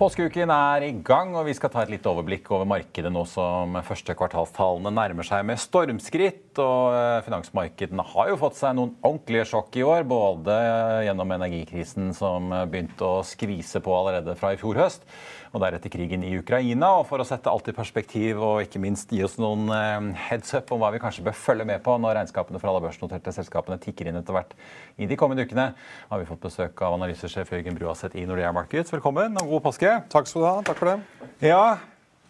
Påskeuken er i gang, og vi skal ta et litt overblikk over markedet nå som første kvartalstallene nærmer seg med stormskritt. Og eh, Finansmarkedene har jo fått seg noen ordentlige sjokk i år. Både gjennom energikrisen som begynte å skvise på allerede fra i fjor høst, og deretter krigen i Ukraina. Og for å sette alt i perspektiv og ikke minst gi oss noen eh, heads up om hva vi kanskje bør følge med på når regnskapene for alle børsnoterte selskapene tikker inn etter hvert i de kommende ukene, har vi fått besøk av analysesjef Jørgen Bruaseth i Nordea Markets. Velkommen og god påske. Takk skal du ha. Takk for det. Ja,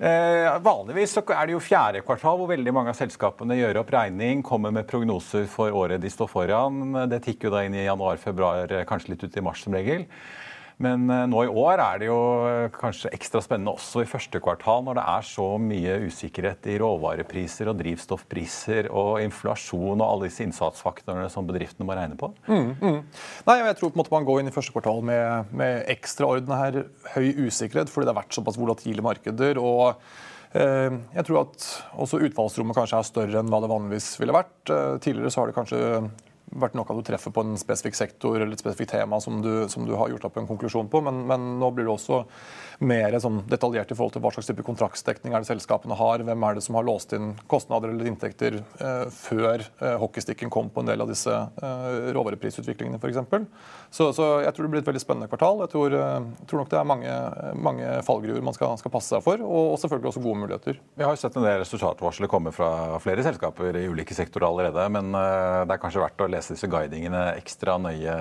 eh, Vanligvis så er det jo fjerde kvartal hvor veldig mange av selskapene gjør opp regning, kommer med prognoser for året de står foran. Det tikker jo da inn i januar-februar, kanskje litt ut i mars som regel. Men eh, nå i år er det jo eh, kanskje ekstra spennende også i første kvartal, når det er så mye usikkerhet i råvarepriser og drivstoffpriser og inflasjon og alle disse innsatsfaktorene som bedriftene må regne på. Mm, mm. Nei, jeg tror på en måte man går inn i første kvartal med, med ekstraordinær høy usikkerhet, fordi det har vært såpass volatile markeder. og eh, jeg tror at også utfallsrommet kanskje er større enn hva det vanligvis ville vært. Tidligere så har det kanskje vært noe du treffer på en spesifikk sektor eller et spesifikt tema som du, som du har gjort opp en konklusjon på, men, men nå blir det også mer sånn detaljert i forhold til hva slags type kontraktsdekning er det selskapene har, hvem er det som har låst inn kostnader eller inntekter eh, før eh, hockeystikken kom på en del av disse eh, råvareprisutviklingene f.eks. Så, så jeg tror det blir et veldig spennende kvartal. Jeg tror, eh, tror nok det er mange, mange fallgruer man skal, skal, passe seg for, og, og, selvfølgelig også gode muligheter. Vi har jo sett en del resultatvarsler komme fra flere selskaper i ulike sektorer allerede, men eh, det er kanskje verdt å lese disse guidingene ekstra nøye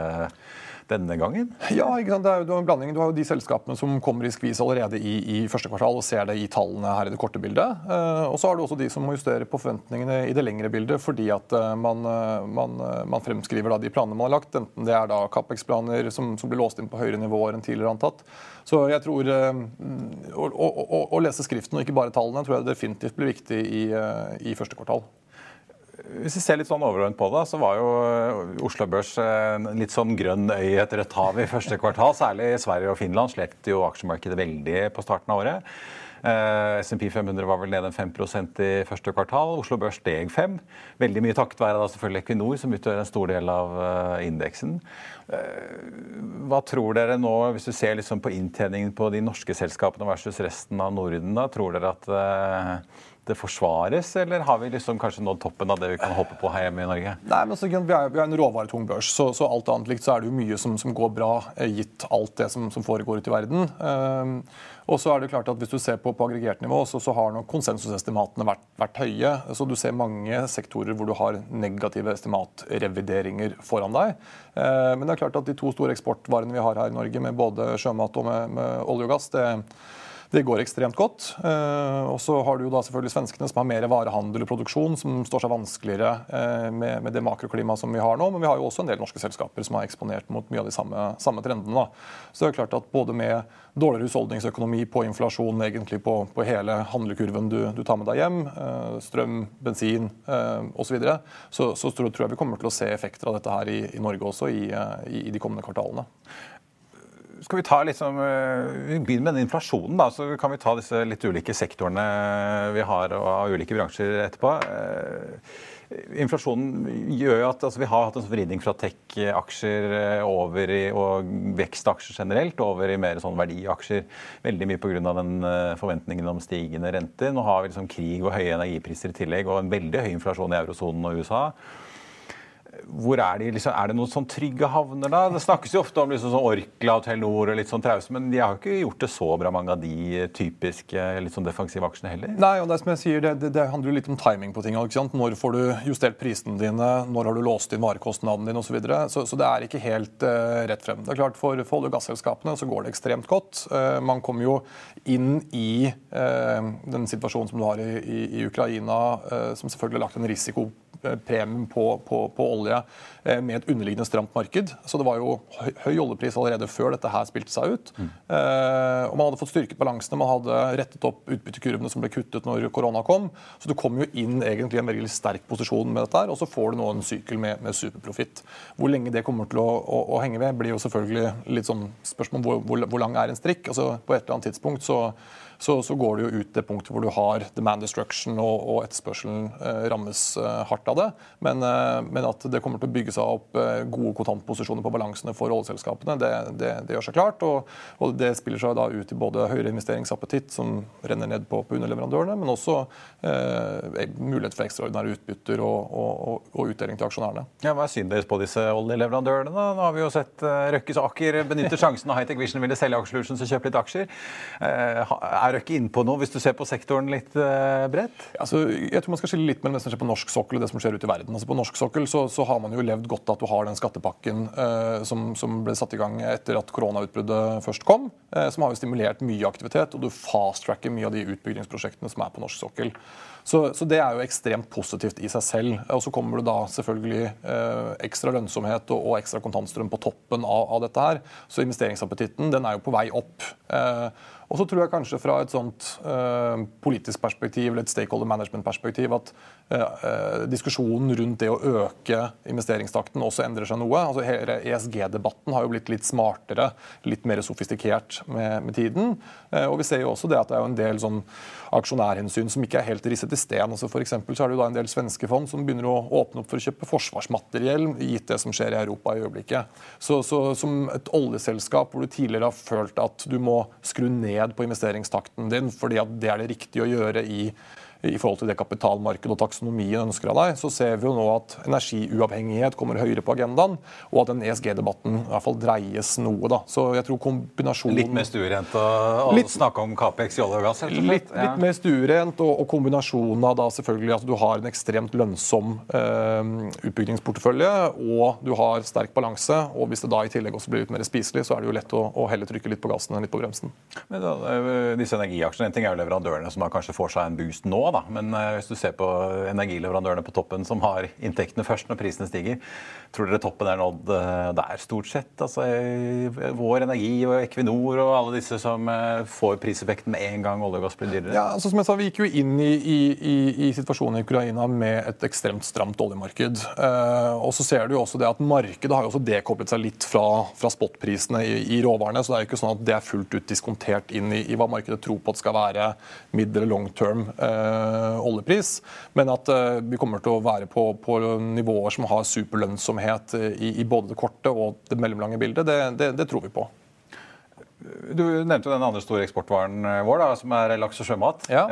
denne gangen? Ja, ikke sant? det er jo en blanding. Du har jo de selskapene som kommer i skvis allerede i, i, første kvartal og ser det i tallene her i det korte bildet. Uh, og så har du også de som må justere på forventningene i det lengre bildet fordi at uh, man, uh, man, man, fremskriver da de planene man har lagt, enten det er da Capex-planer som, som, blir låst inn på høyere nivåer enn tidligere antatt. Så jeg tror å, å, å, lese skriften og ikke bare tallene tror jeg definitivt blir viktig i, i første kvartal. Hvis vi ser litt sånn overordnet på det, så var jo eh, Oslo Børs en eh, litt sånn grønn øy etter et hav i første kvartal. Særlig Sverige og Finland slet jo aksjemarkedet veldig på starten av året. Uh, SMP 500 var vel nede 5% i første kvartal. Oslo Børs steg 5 Veldig mye takket være da selvfølgelig Equinor, som utgjør en stor del av uh, indeksen. Uh, hva tror dere nå, hvis du ser liksom på inntjeningen på de norske selskapene versus resten av Norden, da, tror dere at det forsvares, eller har vi liksom kanskje nådd toppen av det vi kan håpe på her hjemme i Norge? Nei, men så, vi, er, vi er en råvaretung børs, så, så, alt annet likt så er det jo mye som, som går bra, eh, gitt alt det som, som foregår ute i verden. Um, og så er det klart at Hvis du ser på, på aggregert nivå, så, så har nok konsensusestimatene vært, vært, høye. Så Du ser mange sektorer hvor du har negative estimatrevideringer foran deg. Uh, men det er klart at de to store eksportvarene vi har her i Norge, med både sjømat og med, med olje og gass, det det går ekstremt godt. Eh, og så har du jo da selvfølgelig svenskene som har mer varehandel og produksjon, som står seg vanskeligere eh, med, det makroklimaet som vi har nå. Men vi har jo også en del norske selskaper som er eksponert mot mye av de samme, samme trendene. Da. Så det er klart at både med dårligere husholdningsøkonomi på inflasjon, egentlig på, på hele handlekurven du, du, tar med deg hjem, eh, strøm, bensin osv., så, videre, så så tror jeg vi kommer til å se effekter av dette her i, i Norge også i, i, i de kommende kvartalene skal vi ta liksom, vi begynner med den inflasjonen, da, så kan vi ta disse litt ulike sektorene vi har av ulike bransjer etterpå. Inflasjonen gjør jo at altså, vi har hatt en vridning fra tech-aksjer over i, og vekstaksjer generelt over i mer sånn verdiaksjer. Veldig mye pga. forventningen om stigende renter. Nå har vi liksom krig og høye energipriser i tillegg, og en veldig høy inflasjon i eurosonen og USA hvor er, de, liksom, er det noen sånn trygge havner, da? Det snakkes jo ofte om liksom sånn Orkla og Telenor og litt sånn trause, men de har jo ikke gjort det så bra, mange av de typiske litt sånn defensive aksjene heller. Nei, og det som jeg sier, det, det, det handler jo litt om timing på ting. Når får du justert prisene dine, når har du låst inn varekostnaden din osv. Så, videre. så Så det er ikke helt uh, rett frem. Det er klart For, for olje- og gasselskapene så går det ekstremt godt. Uh, man kommer jo inn i uh, den situasjonen som du har i, i, i Ukraina, som selvfølgelig har lagt en risiko premien på, på, på, olje eh, med et underliggende stramt marked. Så det var jo høy oljepris allerede før dette her spilte seg ut. Mm. Eh, og Man hadde fått styrket balansene, man hadde rettet opp utbyttekurvene som ble kuttet når korona kom. Så du kom jo inn egentlig i en veldig sterk posisjon med dette her, og så får du nå en sykkel med, med superprofitt. Hvor lenge det kommer til å, å, å, henge ved, blir jo selvfølgelig litt sånn spørsmål om hvor, hvor, hvor lang er en strikk. Altså På et eller annet tidspunkt så så, så, går det jo ut det punktet hvor du har demand destruction og, og etterspørselen eh, rammes eh, hardt av det. Men, eh, men, at det kommer til å bygge seg opp gode kontantposisjoner på balansene for oljeselskapene, det, det, det, gjør seg klart. Og, og, det spiller seg da ut i både høyere investeringsappetitt, som renner ned på, på underleverandørene, men også eh, mulighet for ekstraordinære utbytter og, og, og, utdeling til aksjonærene. Ja, Hva er synet deres på disse oljeleverandørene? da? Nå har vi jo sett Røkkes Aker benytter sjansen og Hightech Vision ville selge Aker Solutions og kjøpe litt aksjer. Eh, er Røkke inne på nå, hvis du ser på sektoren litt uh, bredt? Altså, jeg tror man skal skille litt mellom det som skjer på norsk sokkel og det som skjer ute i verden. Altså, på norsk sokkel så, så, har man jo levd godt at du har den skattepakken uh, som, som, ble satt i gang etter at koronautbruddet først kom. Uh, som har jo stimulert mye aktivitet, og du fast-tracker mye av de utbyggingsprosjektene som er på norsk sokkel. Så, så, det er jo ekstremt positivt i seg selv. Og så kommer det da selvfølgelig eh, ekstra lønnsomhet og, og, ekstra kontantstrøm på toppen av, av, dette her. Så investeringsappetitten den er jo på vei opp. Eh, og så tror jeg kanskje fra et sånt eh, politisk perspektiv eller et stakeholder management-perspektiv at uh, diskusjonen rundt det å øke investeringstakten også endrer seg noe. Altså hele ESG-debatten har jo blitt litt smartere, litt mer sofistikert med, med tiden. Uh, og vi ser jo også det at det er jo en del sånn aksjonærhensyn som ikke er helt risset i sten. Altså for så er det jo da en del svenske fond som begynner å åpne opp for å kjøpe forsvarsmateriell, gitt det som skjer i Europa i øyeblikket. Så, så som et oljeselskap hvor du tidligere har følt at du må skru ned på investeringstakten din fordi at det er det riktige å gjøre i i forhold til det kapitalmarkedet og taksonomien ønsker av deg, så ser vi jo nå at energiuavhengighet kommer høyere på agendaen, og at den ESG-debatten i hvert fall dreies noe. da. Så jeg tror kombinasjonen... Litt mer stuerent å snakke om Capex i olje og gass? Litt, ja. litt, mer stuerent, og, og, kombinasjonen av da selvfølgelig at du har en ekstremt lønnsom eh, utbyggingsportefølje, og du har sterk balanse. og Hvis det da i tillegg også blir litt mer spiselig, så er det jo lett å, å heller trykke litt på gassen enn litt på bremsen. Men da, disse energiaksjene, En ting er jo leverandørene som kanskje får seg en boost nå da. Men eh, hvis du ser på energileverandørene på toppen som har inntektene først når prisene stiger, tror dere toppen er nådd eh, der stort sett? Altså Vår Energi og Equinor og alle disse som eh, får priseffekten med en gang olje og gass blir dyrere? Ja, altså som jeg sa, Vi gikk jo inn i, i, i situasjonen i Ukraina med et ekstremt stramt oljemarked. Og så ser du jo også det at Markedet har jo også dekoblet seg litt fra, fra spotprisene i, i, råvarene. så det er jo ikke sånn at det er fullt ut diskontert inn i, i hva markedet tror på at skal være middel long term. Eh, oljepris, men at eh, vi kommer til å være på, på nivåer som har superlønnsomhet i, i, både det korte og det mellomlange bildet, det, det, det tror vi på. Du nevnte jo den andre store eksportvaren eh, vår, da, som er laks og sjømat. Ja.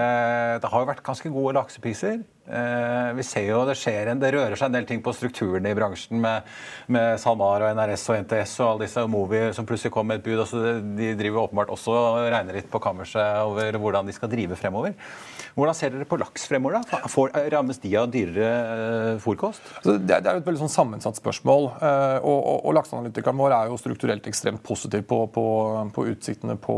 det har jo vært ganske gode laksepriser. Eh, vi ser jo det skjer en, det rører seg en del ting på strukturene i bransjen med, med SalMar og NRS og NTS og alle disse Movi som plutselig kom med et bud. Altså de driver åpenbart også og regner litt på kammerset over hvordan de skal drive fremover. Hvordan ser dere på laks fremover? da? Får, rammes de av dyrere fòrkost? fôrkost? Altså, det, er jo et veldig sånn sammensatt spørsmål. Uh, og, og, og lakseanalytikeren vår er jo strukturelt ekstremt positiv på, på, på utsiktene på,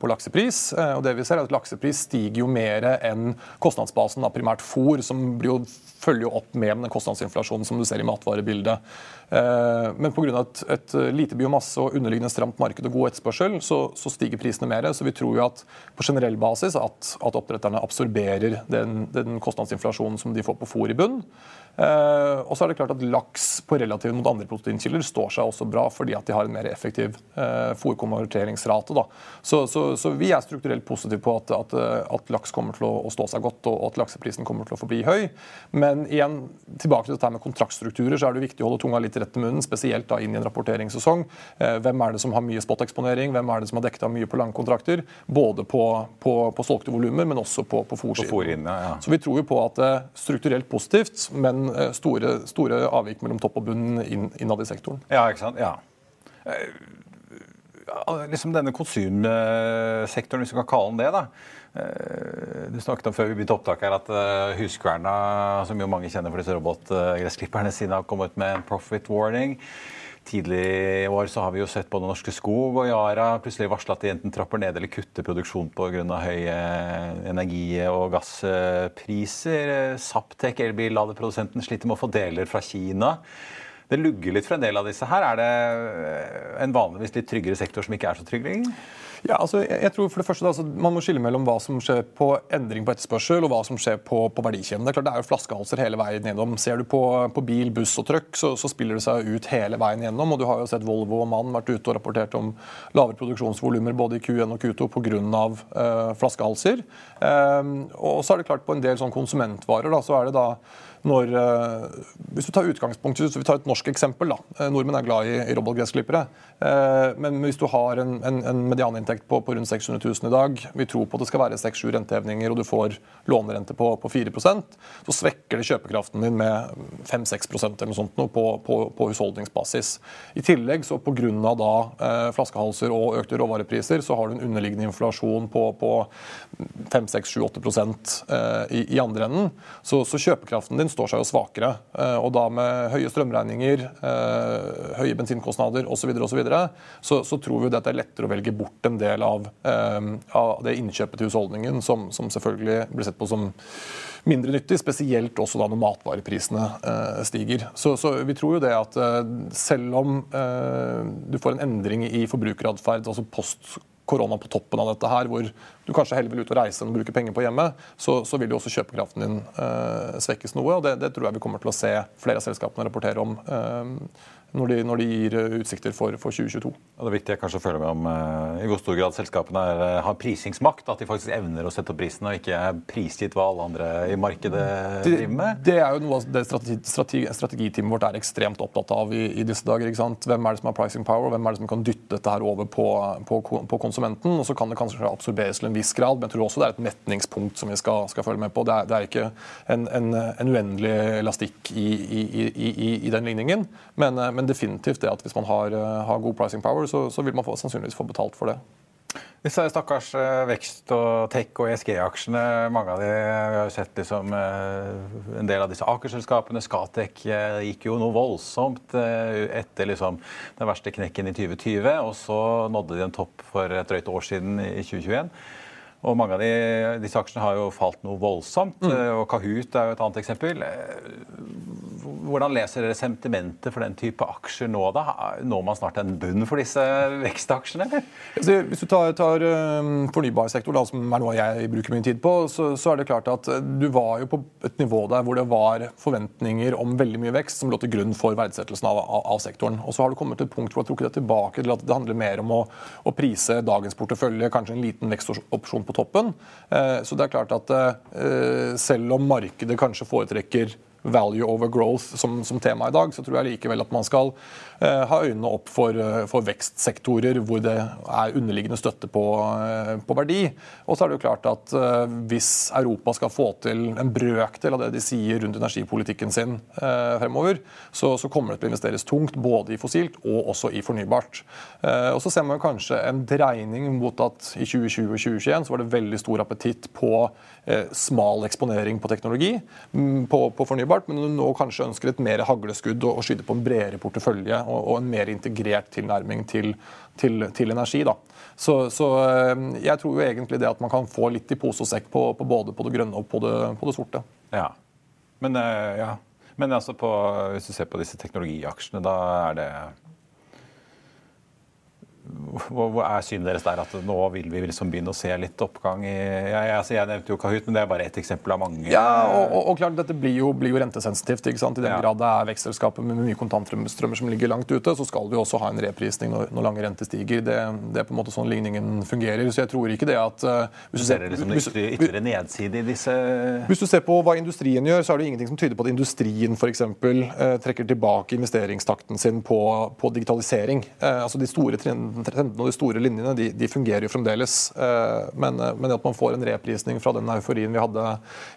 på laksepris. Og det vi ser er at Laksepris stiger jo mer enn kostnadsbasen av primært fôr som blir jo, følger jo opp med den kostnadsinflasjonen som du ser i matvarebildet. Eh, men pga. Et, et lite biomasse og underliggende stramt marked og god etterspørsel, så, så, stiger prisene mer. Så vi tror jo at på generell basis at, at oppdretterne absorberer den, den kostnadsinflasjonen som de får på fôr i bunn. Eh, og så er det klart at Laks på relativt mot andre proteinkilder står seg også bra fordi at de har en mer effektiv eh, fôrkonverteringsrate. Så, så, så, vi er strukturelt positive på at, at, at, laks kommer til å, stå seg godt og at lakseprisen kommer til å forbli høy. Men igjen, tilbake til dette med kontraktstrukturer, så er det viktig å holde tunga litt rett i munnen, spesielt da inn i en rapporteringssesong. Eh, hvem er det som har mye spot-eksponering, hvem er det som har dekket av mye på lange kontrakter? Både på, på, på solgte volumer, men også på, på fòrsiden. Ja. Så vi tror jo på at det er strukturelt positivt, men Eh, store, store avvik mellom topp og bunn innad i sektoren. Ja, ikke sant? Ja. Eh, liksom denne konsumsektoren, hvis vi kan kalle den det. da. Eh, du snakket om før vi begynte opptak her at Huskverna, som jo mange kjenner for disse robotgressklipperne sine, har kommet med en profit warning. Tidlig i år så har vi jo sett både Norske Skog og Yara plutselig varsle at de enten trapper ned eller kutter produksjon pga. høye energi- og gasspriser. Saptek, elbilladeprodusenten, sliter med å få deler fra Kina. Det lugger litt for en del av disse her. Er det en vanligvis litt tryggere sektor som ikke er så trygg lenger? Ja, altså, jeg tror for det første altså, Man må skille mellom hva som skjer på endring på etterspørsel og hva som skjer på, på verdikjeden. Det er er jo flaskehalser hele veien gjennom. Ser du på, på bil, buss og trøkk, så, så, spiller det seg ut hele veien gjennom. og Du har jo sett Volvo og Mann vært ute og rapportert om lavere produksjonsvolumer både i Q1 og Q2 pga. Uh, flaskehalser. Um, og så er det klart På en del sånn konsumentvarer da, så er det da når, uh, Hvis du tar utgangspunkt, hvis vi tar et norsk eksempel da, uh, Nordmenn er glad i, i robotgressklippere. Uh, men hvis du har en, en, en medianinntekt på, på, rundt 600 000 i dag, vi tror på at det skal være 6-7 rentehevninger, og du får lånerente på, på 4% så svekker det kjøpekraften din med 5-6% eller noe sånt på, på, på, husholdningsbasis. I tillegg, så pga. da flaskehalser og økte råvarepriser, så har du en underliggende inflasjon på, på 5-6-7-8 i, i andre enden. Så, så kjøpekraften din står seg jo svakere. Eh, og da med høye strømregninger, eh, høye bensinkostnader osv., så, videre, og så, videre, så så tror vi det er lettere å velge bort en del av, eh, av det innkjøpet til husholdningen, som, som, selvfølgelig blir sett på som mindre nyttig, spesielt også da når matvareprisene stiger. Så, så, vi tror jo det at selv om du får en endring i forbrukeratferd, altså post korona på toppen av dette her, hvor du kanskje heller vil ut og reise enn å bruke penger på hjemmet, så, så vil jo også kjøpekraften din eh, svekkes noe. og det, det, tror jeg vi kommer til å se flere av selskapene rapportere om. Uh, når de, når de, gir eh, utsikter for, for 2022. Og det er viktig kanskje å følge med om uh, i hvor stor grad selskapene er, uh, har prisingsmakt. At de faktisk evner å sette opp prisen og ikke er prisgitt hva alle andre i markedet driver med. Det er jo noe av det strategi, strategi, strategiteamet vårt er ekstremt opptatt av i, i, disse dager. ikke sant? Hvem er det som har pricing power, hvem er det som kan dytte dette her over på, på, på konsumenten? Og så kan det kanskje absorberes til en viss grad, men jeg tror også det er et metningspunkt som vi skal, skal følge med på. Det er, det er ikke en, en, en, uendelig elastikk i, i, i den ligningen, men, uh, men definitivt det at hvis man har, eh, har god pricing power, så, så, vil man få, sannsynligvis få betalt for det. Disse stakkars eh, vekst- og tech- og ESG-aksjene, mange av de, vi har jo sett liksom, eh, en del av disse Aker-selskapene, Skatek, gikk jo noe voldsomt etter liksom, den verste knekken i 2020. Og så nådde de en topp for et drøyt år siden i 2021. Og mange av de, disse aksjene har jo falt noe voldsomt. Mm. Og Kahoot er jo et annet eksempel hvordan leser dere sentimentet for den type aksjer nå? da? Når man snart en bunn for disse vekstaksjene? Altså, hvis du tar, tar um, fornybarsektoren, som er noe jeg bruker min tid på, så, så, er det klart at du var jo på et nivå der hvor det var forventninger om veldig mye vekst som lå til grunn for verdsettelsen av, av, av sektoren. Og så har du kommet til et punkt hvor du har trukket det tilbake til at det handler mer om å, å prise dagens portefølje, kanskje en liten vekstopsjon på toppen. Uh, så det er klart at uh, selv om markedet kanskje foretrekker value over growth som, som, tema i dag, så tror jeg likevel at man skal eh, ha øynene opp for, uh, for, vekstsektorer hvor det er underliggende støtte på, uh, på verdi. Og så er det jo klart at hvis Europa skal få til en brøkdel av det de sier rundt energipolitikken sin fremover, så, så, kommer det til å investeres tungt både i fossilt og også i fornybart. og så ser man kanskje en dreining mot at i 2020 og 2021 så var det veldig stor appetitt på smal eksponering på teknologi, mm, på, på fornybar fornybart, men du nå kanskje ønsker et mer hagleskudd og, og skyte på en bredere portefølje og, og en mer integrert tilnærming til, til, til energi. Da. Så, så, eh, jeg tror jo egentlig det at man kan få litt i pose og sekk på, på både på det grønne og på det, på det sorte. Ja. Men, eh, ja. Men altså på, hvis du ser på disse teknologiaksjene, da er det hva er synet deres der? At nå vil vi liksom begynne å se litt oppgang i Jeg, altså jeg nevnte jo Kahoot, men det er bare ett eksempel av mange. Ja, og, og, og klart, Dette blir jo, blir jo rentesensitivt. ikke sant? I den Ja. grad det er vekstselskaper med mye kontantstrømmer som ligger langt ute, så skal vi også ha en reprisning når, når lange renter stiger. Det, det er på en måte sånn ligningen fungerer. Så jeg tror ikke det at uh, hvis du Ser liksom hvis- ytterligere, ytre nedside i disse Hvis du ser på hva industrien gjør, så er det ingenting som tyder på at industrien for eksempel, eh, trekker tilbake investeringstakten sin på, på digitalisering. Uh, altså De store trend- trendene og de store linjene de, de fungerer jo fremdeles. Eh, men, eh, men at man får en reprisning fra den euforien vi hadde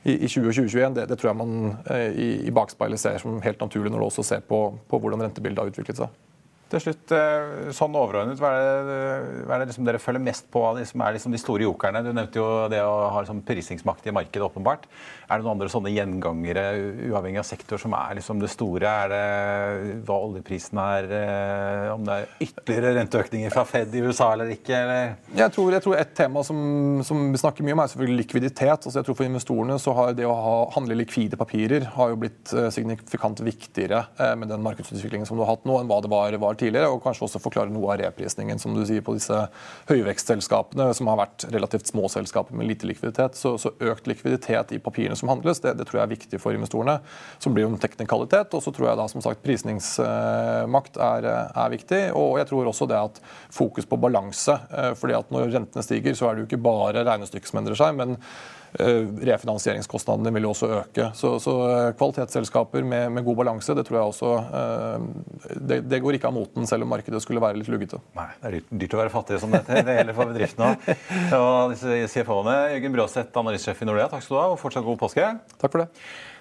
i, i 20 og 2021, det, det tror jeg man eh, i, i bakspeilet ser som helt naturlig når du også ser på, på hvordan rentebildet har utviklet seg. Til slutt, eh, sånn overordnet, hva er det, hva er det liksom dere følger mest på av de som liksom de store jokerne? Du nevnte jo det å ha liksom prisingsmakt i markedet, åpenbart. Er det noen andre sånne gjengangere, uavhengig av sektor, som er liksom det store? Er det hva oljeprisen er, eh, om det er ytterligere renteøkninger fra Fed i USA eller ikke? Eller? Jeg tror, jeg tror Et tema som, som vi snakker mye om, er selvfølgelig likviditet. Altså jeg tror For investorene så har det å ha, handle likvide papirer har jo blitt eh, signifikant viktigere med den markedsutviklingen som du har hatt nå, enn hva det var, var tidligere. Og kanskje også forklare noe av reprisningen som du sier, på disse høyvekstselskapene, som har vært relativt små selskaper med lite likviditet. Så, så økt likviditet i papirene som handles, det, det tror jeg er viktig for investorene. Som blir jo en teknikalitet. Og så tror jeg da som sagt prisningsmakt er, er viktig. Og jeg tror også det at fokus på balanse. eh, fordi at når rentene stiger, så er det jo ikke bare regnestykket som endrer seg, men refinansieringskostnadene vil jo også øke. Så, så eh, kvalitetsselskaper med, med god balanse, det tror jeg også eh, det, det går ikke av moten, selv om markedet skulle være litt luggete. Nei, det er dyrt, dyrt å være fattig som dette. Det gjelder for bedriftene òg. Og disse CFO-ene, Jørgen Bråseth, analysesjef i Nordea, takk skal du ha, og fortsatt god påske. Takk for det.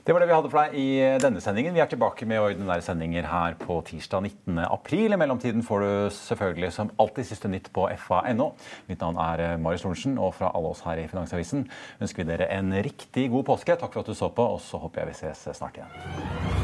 Det var det vi hadde for deg i denne sendingen. Vi er tilbake med ordinære sendinger her på tirsdag 19. april. I mellomtiden får du selvfølgelig som alltid siste nytt på fa.no. Mitt navn er Marius Lorentzen, og fra alle oss her i Finansavisen ønsker vi dere en riktig god påske. Takk for at du så på, og så håper jeg vi ses snart igjen.